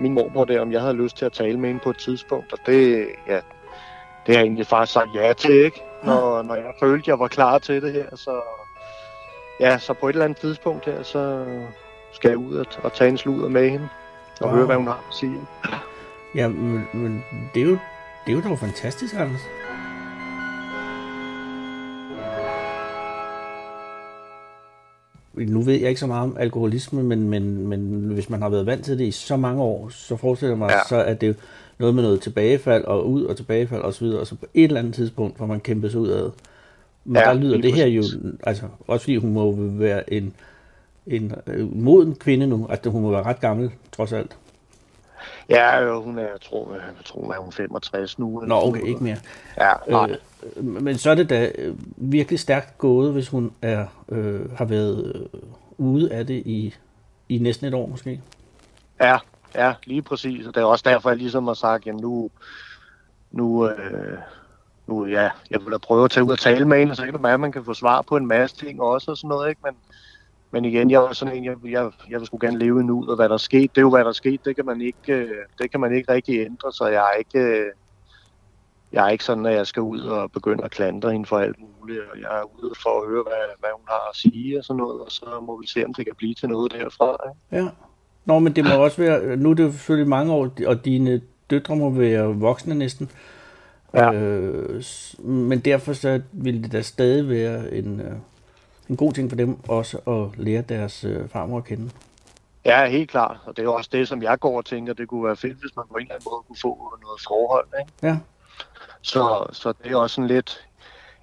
min mormor der, om jeg havde lyst til at tale med hende på et tidspunkt, og det, ja, det har jeg egentlig faktisk sagt ja til, ikke? Når, når jeg følte, jeg var klar til det her, så ja, så på et eller andet tidspunkt her, så skal ud og, og tage en sludder med hende og Wow. høre, hvad hun har at sige. Ja, men, men det er jo, det er jo dog fantastisk, Anders. Nu ved jeg ikke så meget om alkoholisme, men, men, men hvis man har været vant til det i så mange år, så forestiller jeg mig, ja. Så at det er noget med noget tilbagefald og ud og tilbagefald osv., og så på et eller andet tidspunkt, hvor man kæmper sig ud af. Men ja, der lyder det her jo, altså også fordi hun må være en, en øh, moden kvinde nu, altså hun må være ret gammel, trods alt. Ja, øh, hun er, jeg tror, jeg tror, hun er hun 65 nu. Nå, okay, ikke mere. Ja, nej. Øh, men så er det da øh, virkelig stærkt gået, hvis hun er øh, har været øh, ude af det i, i næsten et år måske. Ja, ja, lige præcis. Og det er også derfor, jeg ligesom har sagt, jamen nu, nu, øh, nu ja, jeg vil da prøve at tage ud og tale med hende, så kan det være, at man kan få svar på en masse ting også og sådan noget, ikke? Men, men igen, jeg var sådan en, jeg, jeg, jeg vil sgu gerne leve nu, og hvad der er sket, det er jo, hvad der er sket, det kan man ikke, øh, det kan man ikke rigtig ændre, så jeg er ikke, øh, jeg er ikke sådan, at jeg skal ud og begynde at klandre hende for alt muligt, og jeg er ude for at høre, hvad, hvad hun har at sige og sådan noget, og så må vi se, om det kan blive til noget derfra, ikke? Ja. Nå, men det må [laughs] også være, nu er det jo selvfølgelig mange år, og dine døtre må være voksne næsten. Ja. Øh, men derfor så vil det da stadig være en, øh, en god ting for dem også at lære deres øh, farmor at kende. Ja, helt klart. Og det er også det, som jeg går og tænker, det kunne være fedt, hvis man på en eller anden måde kunne få noget forhold. Ikke? Ja. Så, så det er også sådan lidt...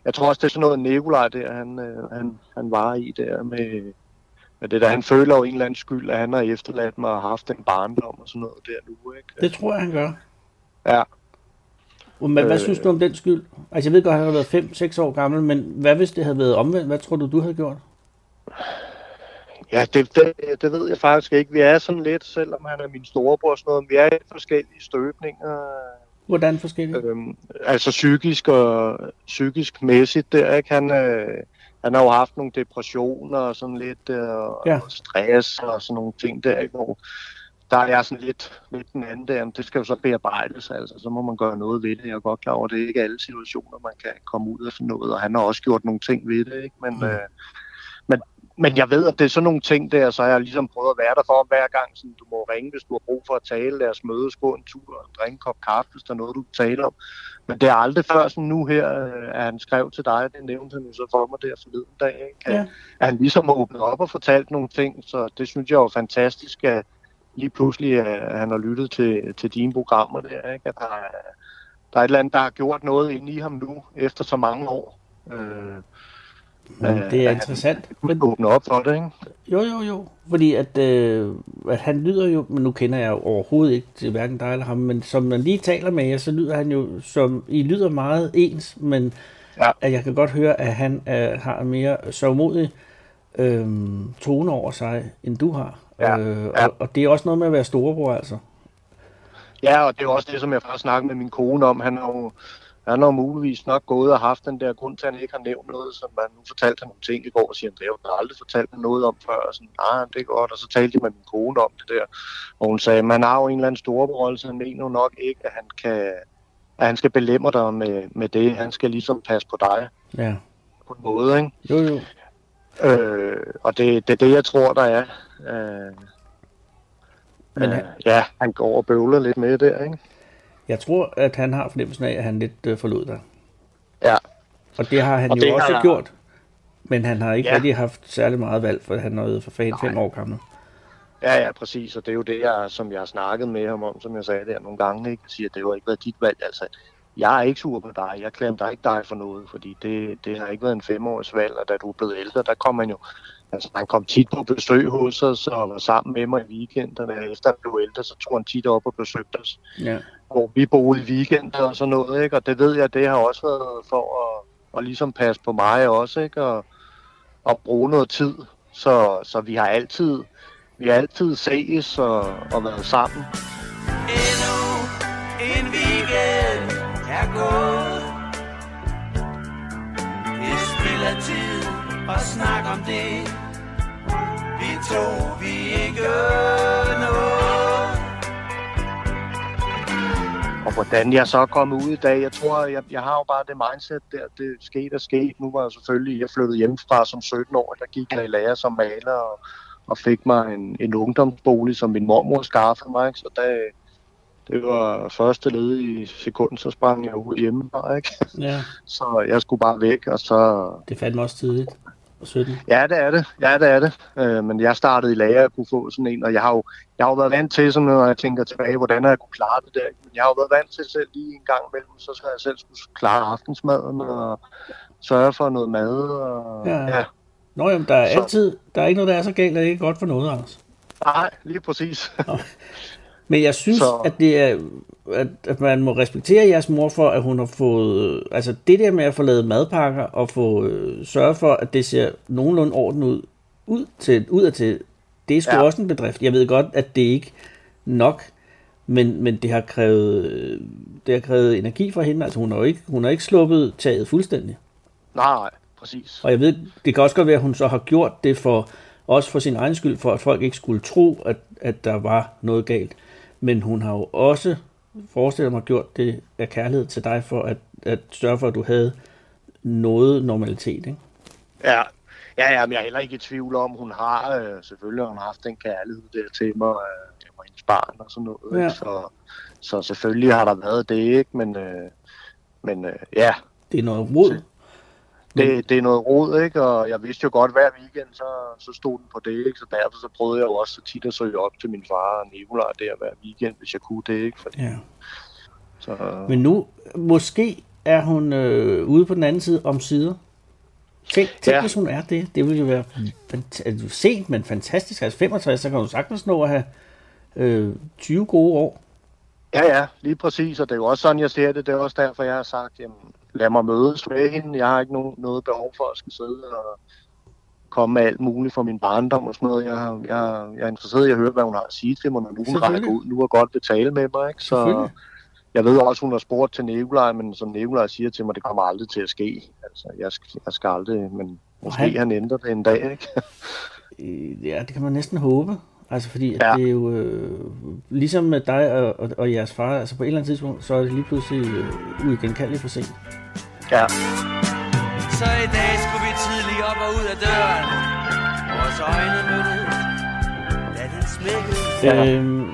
Jeg tror også, det er sådan noget, Nikolaj der, han, øh, han, han var i der med, med det der. Han føler jo en eller anden skyld, at han har efterladt mig og haft en barndom og sådan noget der nu. Ikke? Det tror jeg, han gør. Ja. Men hvad Øh. synes du om den skyld? Altså, jeg ved godt, at han har været 5-6 år gammel, men hvad hvis det havde været omvendt? Hvad tror du, du havde gjort? Ja, det, det, det ved jeg faktisk ikke. Vi er sådan lidt, selvom han er min storebror og sådan noget, vi er i forskellige støbninger. Hvordan forskelligt? Øhm, altså psykisk og psykisk mæssigt der, ikke? Han, øh, han har jo haft nogle depressioner og sådan lidt øh, ja. og stress og sådan nogle ting der, ikke? Hvor der er jeg sådan lidt, lidt den anden der, det skal jo så bearbejdes, altså så må man gøre noget ved det. Jeg er godt klar over, at det er ikke alle situationer, man kan komme ud af sådan noget, og han har også gjort nogle ting ved det, ikke? Men, Mm. øh, men, men jeg ved, at det er sådan nogle ting der, så har jeg ligesom prøvet at være der for hver gang, sådan, du må ringe, hvis du har brug for at tale, lad os mødes, gå en tur og drikke en kop kaffe, hvis der er noget, du vil tale om. Men det er aldrig før sådan nu her, øh, at han skrev til dig, det nævnte han jo så for mig der forleden dag, ikke? At, Ja. at han ligesom åbnet op og fortalt nogle ting, så det synes jeg var fantastisk, at lige pludselig at han har lyttet til, til dine programmer der, ikke? At der, er- der er et eller andet, der har gjort noget inde i ham nu, efter så mange år. Øh, Men øh, det er at interessant. Men, åbne op for det, ikke? jo, jo, jo. Fordi at, øh, at han lyder jo, men nu kender jeg overhovedet ikke til hverken dig eller ham, men som man lige taler med jer, så lyder han jo som, I lyder meget ens, men Ja. at jeg kan godt høre, at han øh, har en mere sørgmodig øh, tone over sig, end du har. Ja, Øh, ja. og, og det er også noget med at være storebror, altså. Ja, og det er også det, som jeg faktisk snakkede med min kone om. Han har jo, han har muligvis nok gået og haft den der grund til, at han ikke har nævnt noget, som man nu fortalte han nogle ting i går, og siger, han, det har jeg aldrig fortalt mig noget om før, og sådan, nej, det er godt, og så talte jeg med min kone om det der, og hun sagde, man har jo en eller anden storebror, så han mener jo nok ikke, at han kan, at han skal belemre dig med, med det, han skal ligesom passe på dig Ja. på en måde, ikke? Jo, jo. Øh, og det, det er det, jeg tror, der er. Øh, Men øh, han, ja, han går og bøvler lidt med det, ikke? jeg tror, at han har fornemmelsen af, at han lidt øh, forlod dig. Ja, Og det har han Og jo også har- gjort. Men han har ikke ja. Rigtig haft særlig meget valg, for han er jo for fan fem år gammel. Ja, ja, præcis, og det er jo det, jeg, som jeg har snakket med ham om, som jeg sagde der nogle gange, ikke? Jeg siger, at det jo ikke været dit valg, altså. Jeg er ikke sur på dig, jeg klemmer ikke dig for noget, fordi det, det har ikke været en femårs valg, og da du er blevet ældre, der kom man jo, altså han kom tit på besøg hos os, og var sammen med mig i weekenderne, efter han blev ældre, så tog han tit op og besøgte os, Ja. hvor vi boede i weekender og sådan noget, ikke? Og det ved jeg, det har også været for at, at ligesom passe på mig også, ikke? Og, og bruge noget tid, så, så vi har altid, vi har altid ses og, og været sammen. Er gået Det spiller tid og snak om det Vi to, vi ikke noget Og hvordan jeg så kom ud i dag, jeg tror, jeg, jeg har jo bare det mindset der, det skete og skete. Nu var jeg selvfølgelig, jeg flyttede hjemmefra som 17 år, der gik jeg i lære som maler og, og fik mig en, en ungdomsbolig, som min mormor skaffede mig. Så der, det var første led i sekunden, så sprang jeg ud hjemmefra, ikke? Ja, [laughs] Så jeg skulle bare væk, og så... det fandt mig også tidligt. Og 17. Ja, det er det. Ja, det er det. Øh, men jeg startede i lære og kunne få sådan en, og jeg har jo, jeg har jo været vant til, sådan, når jeg tænker tilbage, hvordan har jeg kunne klare det der. Men jeg har jo været vant til selv lige en gang imellem, så skal jeg selv skulle klare aftensmaden og sørge for noget mad. Og, Ja. ja. Nå jamen, der er Så- altid, der er ikke noget, der er så galt, at det ikke er godt for noget, Anders. Nej, lige præcis. [laughs] Men jeg synes, så... At det er, at, at man må respektere jeres mor for, at hun har fået, altså det der med at få lavet madpakker og få øh, sørge for, at det ser nogenlunde orden ud, ud til, ud til, det er sgu ja. Også en bedrift. Jeg ved godt, at det ikke nok, men, men det har krævet, det har krævet energi fra hende. Altså hun har jo ikke, hun har ikke sluppet taget fuldstændig. nej, nej, præcis. Og jeg ved, det kan også godt være, at hun så har gjort det for, også for sin egen skyld, for at folk ikke skulle tro, at, at der var noget galt. Men hun har jo også, forestiller mig, gjort det af kærlighed til dig, for at, at sørge for, at du havde noget normalitet. Ikke? Ja, ja, ja men jeg er heller ikke i tvivl om, hun har øh, selvfølgelig har hun haft en kærlighed der til mig, øh, var hendes barn og sådan noget. Ja. Så, så selvfølgelig har der været det, ikke? Men, øh, men øh, ja, Det er noget rod. Det, det er noget rod, ikke? Og jeg vidste jo godt, hver weekend, så, så stod den på det, ikke? Så derfor så prøvede jeg jo også så tit at søge op til min far og Nicolaj der hver weekend, hvis jeg kunne det, ikke? Fordi, Ja. så, Men nu, måske er hun øh, ude på den anden side om sider. Tænk, tænk ja. Hvis hun er det. Det ville jo være fant- altså, sent, men fantastisk. Altså 65, så kan hun sagtens nå at have øh, 20 gode år. Ja, ja, lige præcis, og det er jo også sådan, jeg ser det. Det er også derfor, jeg har sagt, jamen, lad mig mødes med hende. Jeg har ikke nogen, noget behov for at skal sidde og komme med alt muligt fra min barndom og sådan noget. Jeg, jeg, jeg er interesseret i at høre, hvad hun har at sige til mig, når nu hun rækker ud nu og godt vil tale med mig. Ikke? Så jeg ved også, hun har spurgt til Nikolaj, men som Nikolaj siger til mig, det kommer aldrig til at ske. Altså, jeg, skal, jeg skal aldrig, men måske han ændrer det en dag, ikke? Øh, Ja, det kan man næsten håbe. Altså fordi ja. Det er jo øh, ligesom med dig og, og, og jeres far, altså på et eller andet tidspunkt, så er det lige pludselig øh, uigenkaldeligt for sent. ja. Så i dag skulle vi tidligt op og ud af døren Vores øjne mødtes Da den smækkede. Øhm,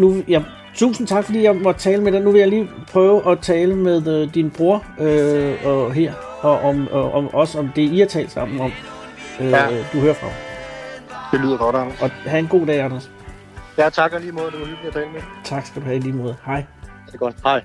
nu, ja, tusind tak, fordi jeg måtte tale med dig. Nu vil jeg lige prøve at tale med øh, din bror øh, og her, og om, og, om også om det, I har talt sammen om. Øh, Ja. Du hører fra. Det lyder godt, Anders. Og have en god dag, Anders. Ja, tak og lige måde. Det var hyggeligt at tale med. Tak skal du have lige måde. Hej. Det er godt. Hej.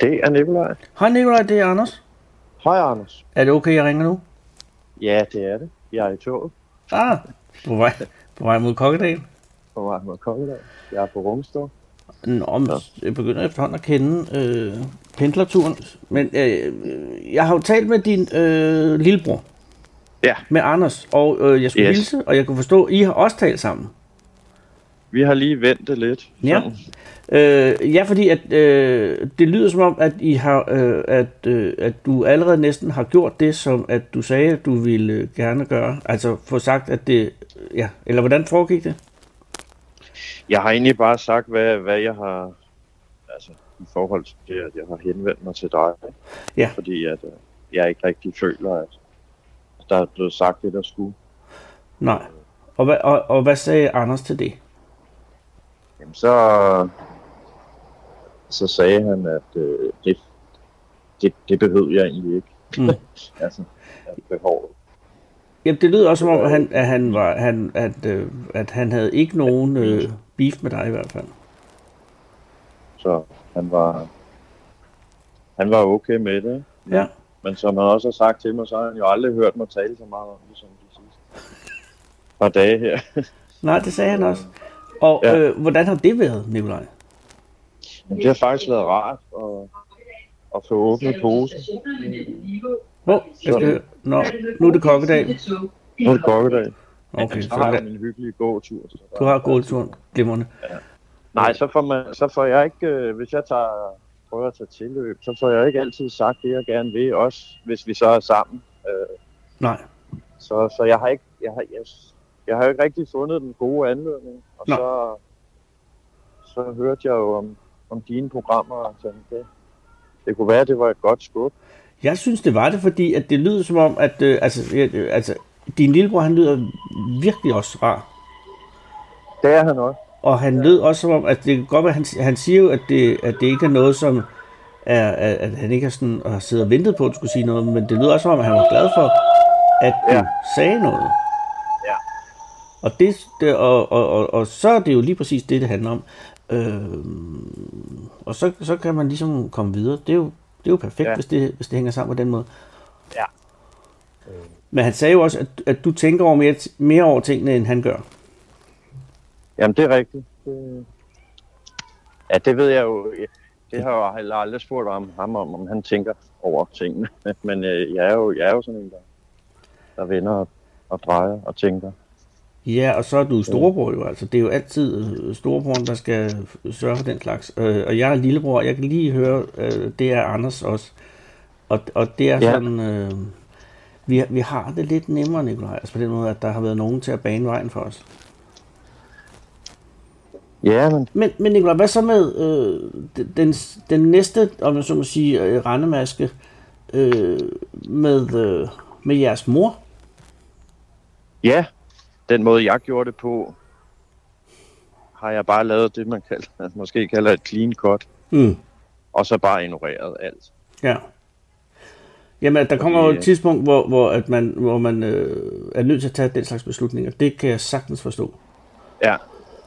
Det er Nikolaj. Hej Nikolaj, det er Anders. Hej, Anders. Er det okay, jeg ringer nu? Ja, det er det. Jeg er i toget Ah, på vej, på vej mod Kokkedal. på vej mod Kokkedal. Jeg er på Rungsted. Nå, men jeg begynder efterhånden at kende øh, pendlerturen. Men øh, jeg har jo talt med din øh, lillebror, Ja, med Anders, og øh, jeg skulle. Yes. hilse, og jeg kunne forstå, at I har også talt sammen. Vi har lige ventet lidt. Ja. Øh, ja, fordi at, øh, det lyder som om, at, I har, øh, at, øh, at du allerede næsten har gjort det, som at du sagde, at du ville øh, gerne gøre. Altså få sagt, at det... Ja, eller hvordan foregik det? Jeg har egentlig bare sagt, hvad, hvad jeg har... Altså, i forhold til det, at jeg har henvendt mig til dig. Ja. Fordi at øh, jeg ikke rigtig føler, at der er blevet sagt det, der skulle. Nej. Og hvad, og, og hvad sagde Anders til det? Jamen, så, så sagde han, at øh, det, det, det behøvede jeg egentlig ikke. Mm. [laughs] altså, behovet. Jamen, det lyder også som om, at han, at han, var, han, at, øh, at han havde ikke nogen øh, beef med dig i hvert fald. Så han var, han var okay med det. Ja. Men som han også har sagt til mig, så har han jo aldrig hørt mig tale så meget om det, som de sidste par dage her. Nej, det sagde han også. Og Ja. øh, hvordan har det været, Nikolaj? Det har faktisk været rart at, at få åbnet posen. Hvor? Jeg skal høre. Nå, nu er det kokkedal. Nu er det kokkedag. Okay, så så har jeg min hyggelige gåtur. så der- du har gået turen. Glimrende. Nej, så får, man, så får jeg ikke, øh, hvis jeg tager, prøver at tage tilløb, så får jeg ikke altid sagt det, jeg gerne vil, også hvis vi så er sammen. Øh, Nej. så, så jeg har ikke, jeg har, jeg, jeg har jo ikke rigtig fundet den gode anledning. Og Nå. så, så hørte jeg jo om, om dine programmer, og tænkte, det, det kunne være, at det var et godt skub. Jeg synes, det var det, fordi at det lyder som om, at øh, altså, øh, altså, din lillebror, han lyder virkelig også rar. Det er han også. Og han lød også som om, at det kan godt være, han, han siger jo, at det, at det ikke er noget, som er, at, at han ikke har sådan, har siddet og ventet på, at du skulle sige noget, men det lyder også som om, at han var glad for, at du ja. Ja. sagde noget. Og, det, det, og, og, og, og så er det jo lige præcis det, det handler om. Øh, og så, så kan man ligesom komme videre. Det er jo, det er jo perfekt, ja. Hvis, det, hvis det hænger sammen på den måde. Ja. Men han sagde jo også, at, at du tænker over mere, mere over tingene, end han gør. Jamen, det er rigtigt. Det, ja, det ved jeg jo. Det har jeg heller aldrig spurgt ham, ham om, om han tænker over tingene. [laughs] Men øh, jeg, er jo, jeg er jo sådan en, der, der vender og, og drejer og tænker. Ja, og så er du storebror jo, altså. Det er jo altid øh, storebroren, der skal sørge for den slags. Øh, og jeg er lillebror, jeg kan lige høre, øh, det er Anders også. Og, og det er Ja. sådan, øh, vi, vi har det lidt nemmere, Nikolaj, altså på den måde, at der har været nogen til at bane vejen for os. Ja, men Men, men Nikolaj, hvad så med øh, den- den, den næste, om jeg så må sige, øh, rendemaske øh, med, øh, med jeres mor? ja, den måde jeg gjorde det på, har jeg bare lavet det, man kalder, [laughs] måske kalder et clean cut, Mm. og så bare ignoreret alt. Ja. Jamen, der kommer jo et tidspunkt, hvor, hvor, at man, hvor man øh, er nødt til at tage den slags beslutninger. Det kan jeg sagtens forstå. Ja,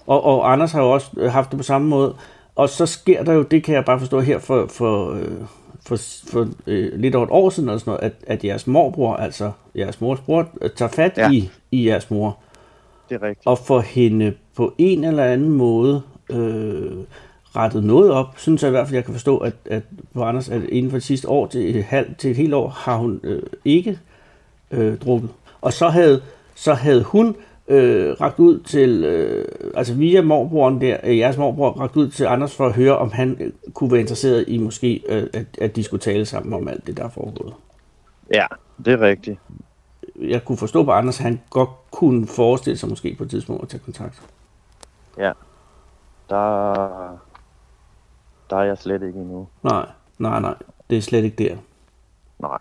Og, og Anders har jo også øh, haft det på samme måde. Og så sker der jo, det kan jeg bare forstå her for, for, øh, for, for øh, lidt over et år siden, eller sådan noget, at, at jeres morbror, altså jeres mors bror, øh, tager fat. Ja. i, i jeres mor, det er rigtigt. og får hende på en eller anden måde øh, rettet noget op. Synes jeg i hvert fald, jeg kan forstå, at, at Anders, at inden for de sidste år til et, halvt, til et helt år, har hun øh, ikke øh, drukket. Og så havde, så havde hun øh, ragt ud til, øh, altså via morbroren der, øh, jeres morbror, ragt ud til Anders for at høre, om han øh, kunne være interesseret i måske, øh, at, at de skulle tale sammen om alt det, der er foregået. Ja, det er rigtigt. Jeg kunne forstå på Anders, at han godt kunne forestille sig måske på et tidspunkt at tage kontakt. Ja, der, der er jeg slet ikke endnu. Nej, nej, nej. Det er slet ikke der. Nej.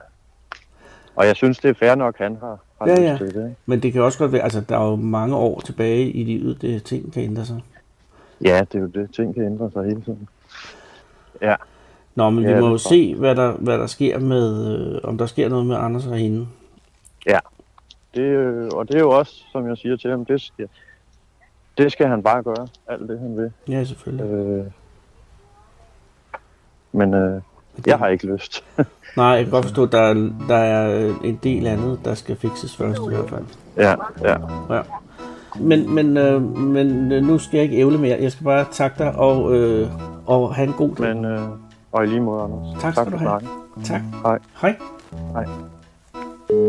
Og jeg synes, det er fair nok, han har, har Ja, ja. til det. ikke? Men det kan også godt være, altså der er jo mange år tilbage i livet, det ting kan ændre sig. Ja, det er jo det. Ting kan ændre sig hele tiden. Ja, Nå, men Ja, vi må jo se, hvad der, hvad der sker med, øh, om der sker noget med Anders og hende. Ja. Det, øh, og det er jo også, som jeg siger til ham, det skal, det skal han bare gøre. Alt det, han vil. Ja, selvfølgelig. Øh, men øh, jeg har ikke lyst. [laughs] Nej, jeg kan godt forstå, at der, er- der er en del andet, der skal fikses først i hvert fald. ja, ja. Ja. Men, men, øh, men øh, nu skal jeg ikke ævle mere. Jeg skal bare takke dig og, øh, og have en god dag. Men, øh, og i lige måde, Anders. Tak skal for du have. snakken. Tak. Hej. Hej. Hej. Nikolaj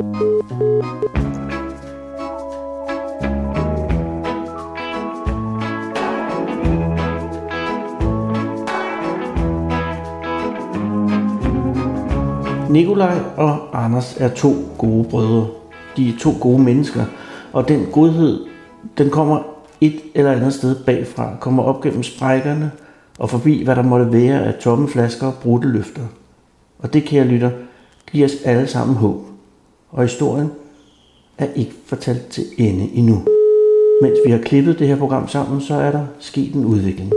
og Anders er to gode brødre. De er to gode mennesker, og den godhed, den kommer et eller andet sted bagfra, kommer op gennem sprækkerne og forbi, hvad der måtte være af tomme flasker og brudte løfter. Og det, kære lytter, giver os alle sammen håb. Og historien er ikke fortalt til ende endnu. Mens vi har klippet det her program sammen, så er der sket en udvikling.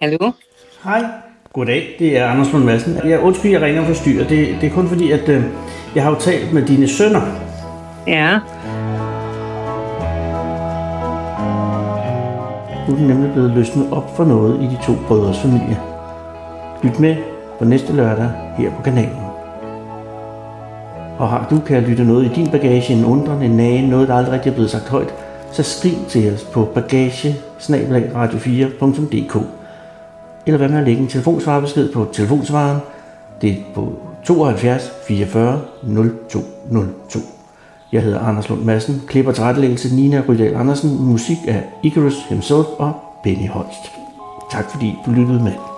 Hallo? Hej. Goddag, det er Anders Lund Madsen. Jeg undskyld, jeg ringer og forstyrrer. Det, det er kun fordi, at øh, jeg har jo talt med dine sønner. Ja, Nu er den nemlig blevet løsnet op for noget i de to brødres familie. Lyt med på næste lørdag her på kanalen. Og har du, kan lytte noget i din bagage, en undren, en nage, noget, der aldrig rigtig er blevet sagt højt, så skriv til os på bagage radio4.dk eller hvad med at lægge en telefonsvarbesked på telefonsvaren. Det er på 72 44 0202. Jeg hedder Anders Lund Madsen, klipper tilrettelæggelse Nina Rydal Andersen, musik af Icarus himself og Benny Holst. Tak fordi du lyttede med.